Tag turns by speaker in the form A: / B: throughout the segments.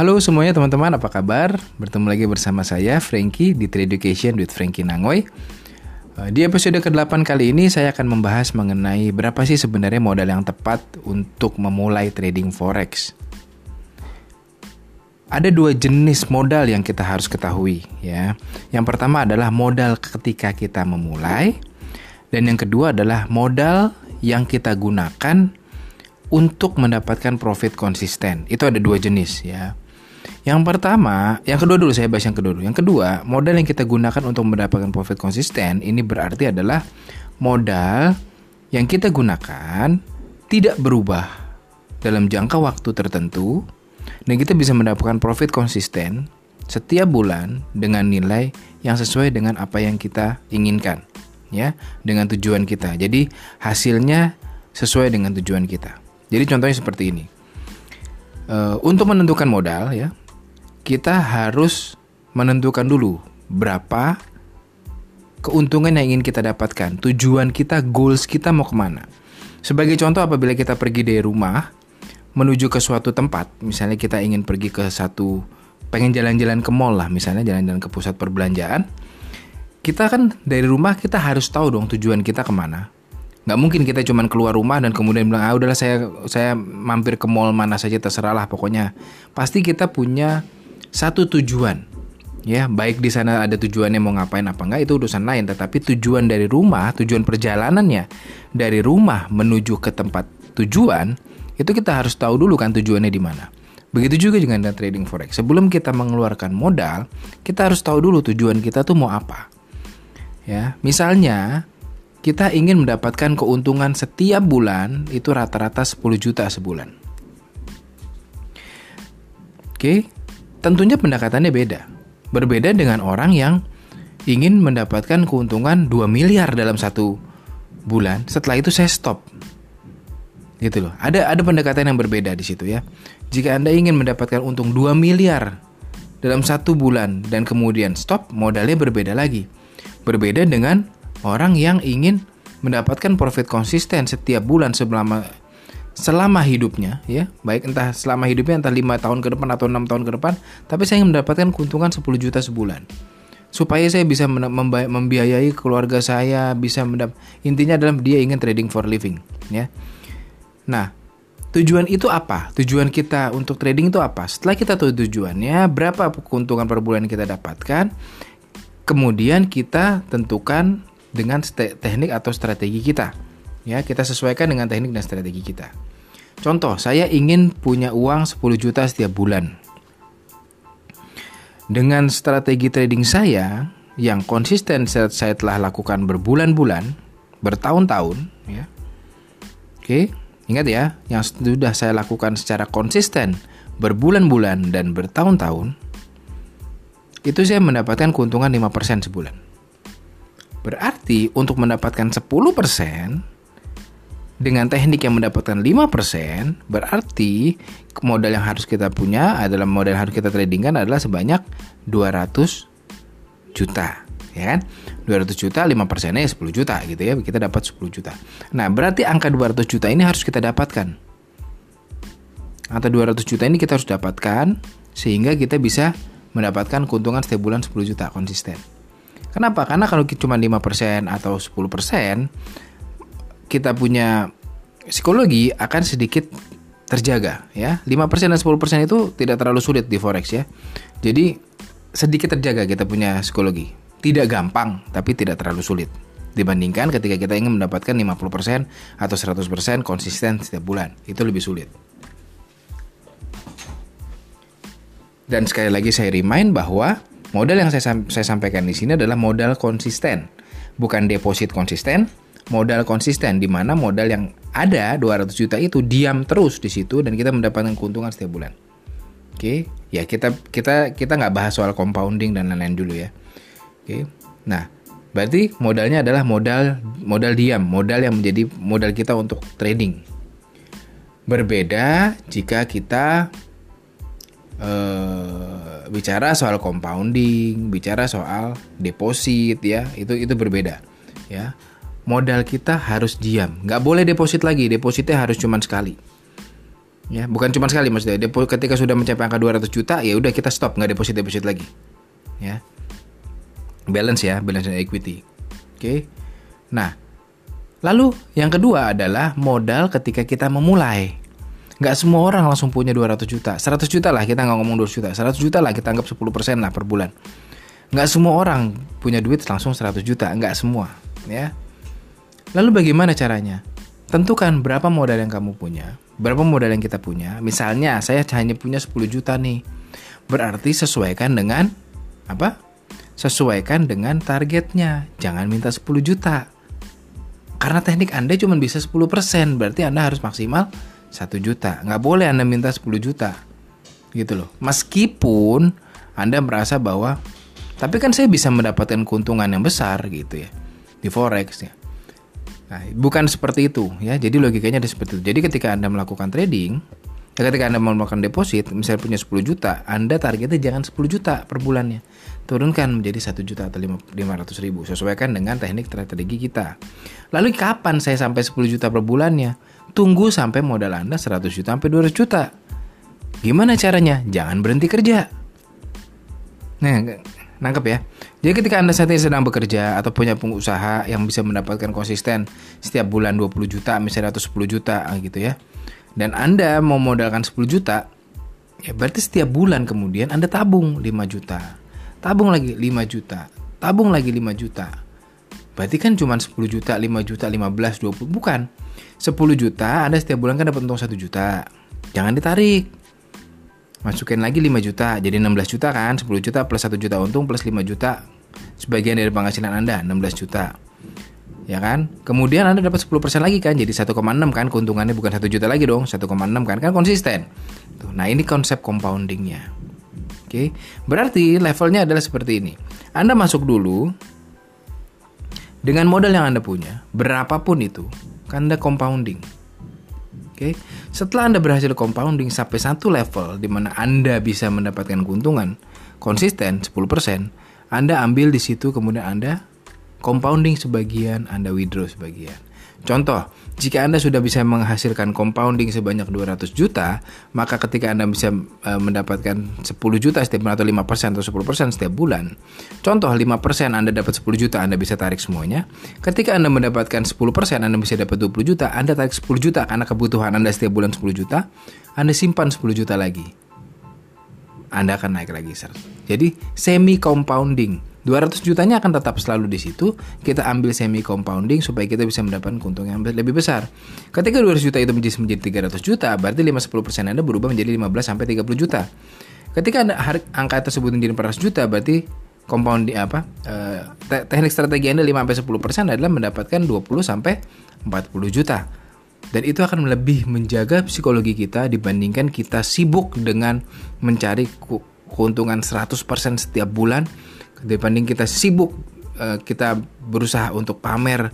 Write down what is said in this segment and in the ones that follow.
A: Halo semuanya teman-teman, apa kabar? Bertemu lagi bersama saya, Frankie, di Trade Education with Frankie Nangoy. Eh, Di episode ke-8 kali ini saya akan membahas mengenai berapa sih sebenarnya modal yang tepat untuk memulai trading forex. Ada dua jenis modal yang kita harus ketahui ya. Yang pertama adalah modal ketika kita memulai dan yang kedua adalah modal yang kita gunakan untuk mendapatkan profit konsisten. Itu ada dua jenis ya. Yang pertama, yang kedua dulu saya bahas yang kedua dulu. Yang kedua, modal yang kita gunakan untuk mendapatkan profit konsisten ini berarti adalah modal yang kita gunakan tidak berubah dalam jangka waktu tertentu dan kita bisa mendapatkan profit konsisten setiap bulan dengan nilai yang sesuai dengan apa yang kita inginkan ya, dengan tujuan kita. Jadi hasilnya sesuai dengan tujuan kita. Jadi contohnya seperti ini. Uh, untuk menentukan modal ya, kita harus menentukan dulu berapa keuntungan yang ingin kita dapatkan, tujuan kita, goals kita mau ke mana. Sebagai contoh apabila kita pergi dari rumah menuju ke suatu tempat, misalnya kita ingin pergi ke satu, pengen jalan-jalan ke mall lah, misalnya jalan-jalan ke pusat perbelanjaan, kita kan dari rumah kita harus tahu dong tujuan kita ke mana nggak mungkin kita cuman keluar rumah dan kemudian bilang ah udahlah saya saya mampir ke mall mana saja terserahlah pokoknya. Pasti kita punya satu tujuan ya. Baik di sana ada tujuannya mau ngapain apa enggak itu urusan lain. Tetapi tujuan dari rumah tujuan perjalanannya dari rumah menuju ke tempat tujuan itu kita harus tahu dulu kan tujuannya di mana. Begitu juga dengan trading forex. Sebelum kita mengeluarkan modal kita harus tahu dulu tujuan kita tuh mau apa ya. Misalnya kita ingin mendapatkan keuntungan setiap bulan itu rata-rata 10 juta sebulan. Oke, tentunya pendekatannya beda. Berbeda dengan orang yang ingin mendapatkan keuntungan 2 miliar dalam satu bulan. Setelah itu saya stop. Gitu loh. Ada ada pendekatan yang berbeda di situ ya. Jika Anda ingin mendapatkan untung 2 miliar dalam satu bulan dan kemudian stop, modalnya berbeda lagi. Berbeda dengan orang yang ingin mendapatkan profit konsisten setiap bulan selama selama hidupnya ya. Baik entah selama hidupnya entah lima tahun ke depan atau enam tahun ke depan tapi saya ingin mendapatkan keuntungan 10 juta sebulan. Supaya saya bisa membiayai keluarga saya bisa mendap intinya adalah dia ingin trading for living ya. Nah tujuan itu apa? Tujuan kita untuk trading itu apa? Setelah kita tahu tujuannya berapa keuntungan per bulan yang kita dapatkan kemudian kita tentukan dengan teknik atau strategi kita. Ya, kita sesuaikan dengan teknik dan strategi kita. Contoh, saya ingin punya uang 10 juta setiap bulan. Dengan strategi trading saya yang konsisten saya telah lakukan berbulan-bulan, bertahun-tahun, ya. Oke, ingat ya, yang sudah saya lakukan secara konsisten berbulan-bulan dan bertahun-tahun, itu saya mendapatkan keuntungan 5% sebulan. Berarti untuk mendapatkan 10% dengan teknik yang mendapatkan 5% berarti modal yang harus kita punya adalah modal yang harus kita tradingkan adalah sebanyak 200 juta ya kan? 200 juta 5 persennya 10 juta gitu ya kita dapat 10 juta. Nah berarti angka 200 juta ini harus kita dapatkan. Angka 200 juta ini kita harus dapatkan sehingga kita bisa mendapatkan keuntungan setiap bulan 10 juta konsisten Kenapa? Karena kalau cuma 5% atau 10% kita punya psikologi akan sedikit terjaga ya. 5% dan 10% itu tidak terlalu sulit di forex ya. Jadi sedikit terjaga kita punya psikologi. Tidak gampang tapi tidak terlalu sulit dibandingkan ketika kita ingin mendapatkan 50% atau 100% konsisten setiap bulan. Itu lebih sulit. Dan sekali lagi saya remind bahwa Modal yang saya, saya sampaikan di sini adalah modal konsisten, bukan deposit konsisten, modal konsisten di mana modal yang ada 200 juta itu diam terus di situ dan kita mendapatkan keuntungan setiap bulan. Oke, ya kita kita kita nggak bahas soal compounding dan lain-lain dulu ya. Oke, nah berarti modalnya adalah modal modal diam, modal yang menjadi modal kita untuk trading. Berbeda jika kita uh, bicara soal compounding, bicara soal deposit ya, itu itu berbeda ya. Modal kita harus diam, nggak boleh deposit lagi, depositnya harus cuma sekali. Ya, bukan cuma sekali maksudnya. Depo, ketika sudah mencapai angka 200 juta, ya udah kita stop, nggak deposit deposit lagi. Ya. Balance ya, balance dan equity. Oke. Nah, lalu yang kedua adalah modal ketika kita memulai. Nggak semua orang langsung punya 200 juta. 100 juta lah kita nggak ngomong 200 juta. 100 juta lah kita anggap 10% lah per bulan. Nggak semua orang punya duit langsung 100 juta. Nggak semua. Ya. Lalu bagaimana caranya? Tentukan berapa modal yang kamu punya, berapa modal yang kita punya. Misalnya saya hanya punya 10 juta nih. Berarti sesuaikan dengan apa? Sesuaikan dengan targetnya. Jangan minta 10 juta. Karena teknik Anda cuma bisa 10%, berarti Anda harus maksimal 1 juta. Nggak boleh Anda minta 10 juta. Gitu loh. Meskipun Anda merasa bahwa tapi kan saya bisa mendapatkan keuntungan yang besar gitu ya di forex ya. Nah, bukan seperti itu ya. Jadi logikanya ada seperti itu. Jadi ketika Anda melakukan trading, ya ketika Anda mau melakukan deposit, misalnya punya 10 juta, Anda targetnya jangan 10 juta per bulannya. Turunkan menjadi 1 juta atau 500 ribu. Sesuaikan dengan teknik strategi kita. Lalu kapan saya sampai 10 juta per bulannya? Tunggu sampai modal Anda 100 juta sampai 200 juta. Gimana caranya? Jangan berhenti kerja. Nah, Nangkep ya. Jadi ketika Anda saat ini sedang bekerja atau punya pengusaha yang bisa mendapatkan konsisten setiap bulan 20 juta misalnya atau 10 juta ah, gitu ya. Dan Anda mau modalkan 10 juta, ya berarti setiap bulan kemudian Anda tabung 5 juta. Tabung lagi 5 juta. Tabung lagi 5 juta. Berarti kan cuma 10 juta, 5 juta, 15, 20. Bukan. 10 juta Anda setiap bulan kan dapat untung 1 juta. Jangan ditarik masukin lagi 5 juta jadi 16 juta kan 10 juta plus 1 juta untung plus 5 juta sebagian dari penghasilan anda 16 juta ya kan? Kemudian anda dapat 10% lagi kan jadi 1,6 kan keuntungannya bukan 1 juta lagi dong 1,6 kan? Kan konsisten. Tuh, nah ini konsep compoundingnya. Oke berarti levelnya adalah seperti ini. Anda masuk dulu dengan modal yang anda punya berapapun itu kan anda compounding. Oke, setelah Anda berhasil compounding sampai satu level di mana Anda bisa mendapatkan keuntungan konsisten 10%, Anda ambil di situ kemudian Anda compounding sebagian, Anda withdraw sebagian. Contoh, jika Anda sudah bisa menghasilkan compounding sebanyak 200 juta, maka ketika Anda bisa e, mendapatkan 10 juta setiap bulan atau 5% atau 10% setiap bulan. Contoh 5% Anda dapat 10 juta, Anda bisa tarik semuanya. Ketika Anda mendapatkan 10%, Anda bisa dapat 20 juta, Anda tarik 10 juta karena kebutuhan Anda setiap bulan 10 juta, Anda simpan 10 juta lagi. Anda akan naik lagi, sir. Jadi semi compounding 200 jutanya akan tetap selalu di situ. Kita ambil semi compounding supaya kita bisa mendapatkan keuntungan yang lebih besar. Ketika 200 juta itu menjadi menjadi 300 juta, berarti 5-10% Anda berubah menjadi 15 sampai 30 juta. Ketika Anda angka tersebut menjadi 400 juta, berarti compounding apa? Eh, teknik strategi Anda 5 sampai 10% adalah mendapatkan 20 sampai 40 juta. Dan itu akan lebih menjaga psikologi kita dibandingkan kita sibuk dengan mencari keuntungan 100% setiap bulan dibanding kita sibuk uh, kita berusaha untuk pamer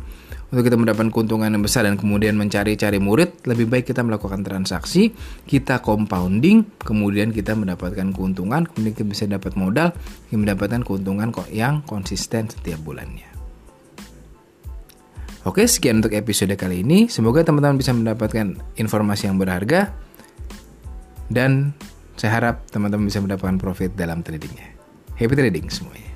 A: untuk kita mendapatkan keuntungan yang besar dan kemudian mencari-cari murid lebih baik kita melakukan transaksi kita compounding kemudian kita mendapatkan keuntungan kemudian kita bisa dapat modal yang mendapatkan keuntungan kok yang konsisten setiap bulannya Oke, sekian untuk episode kali ini. Semoga teman-teman bisa mendapatkan informasi yang berharga dan saya harap teman-teman bisa mendapatkan profit dalam tradingnya. Happy trading semuanya.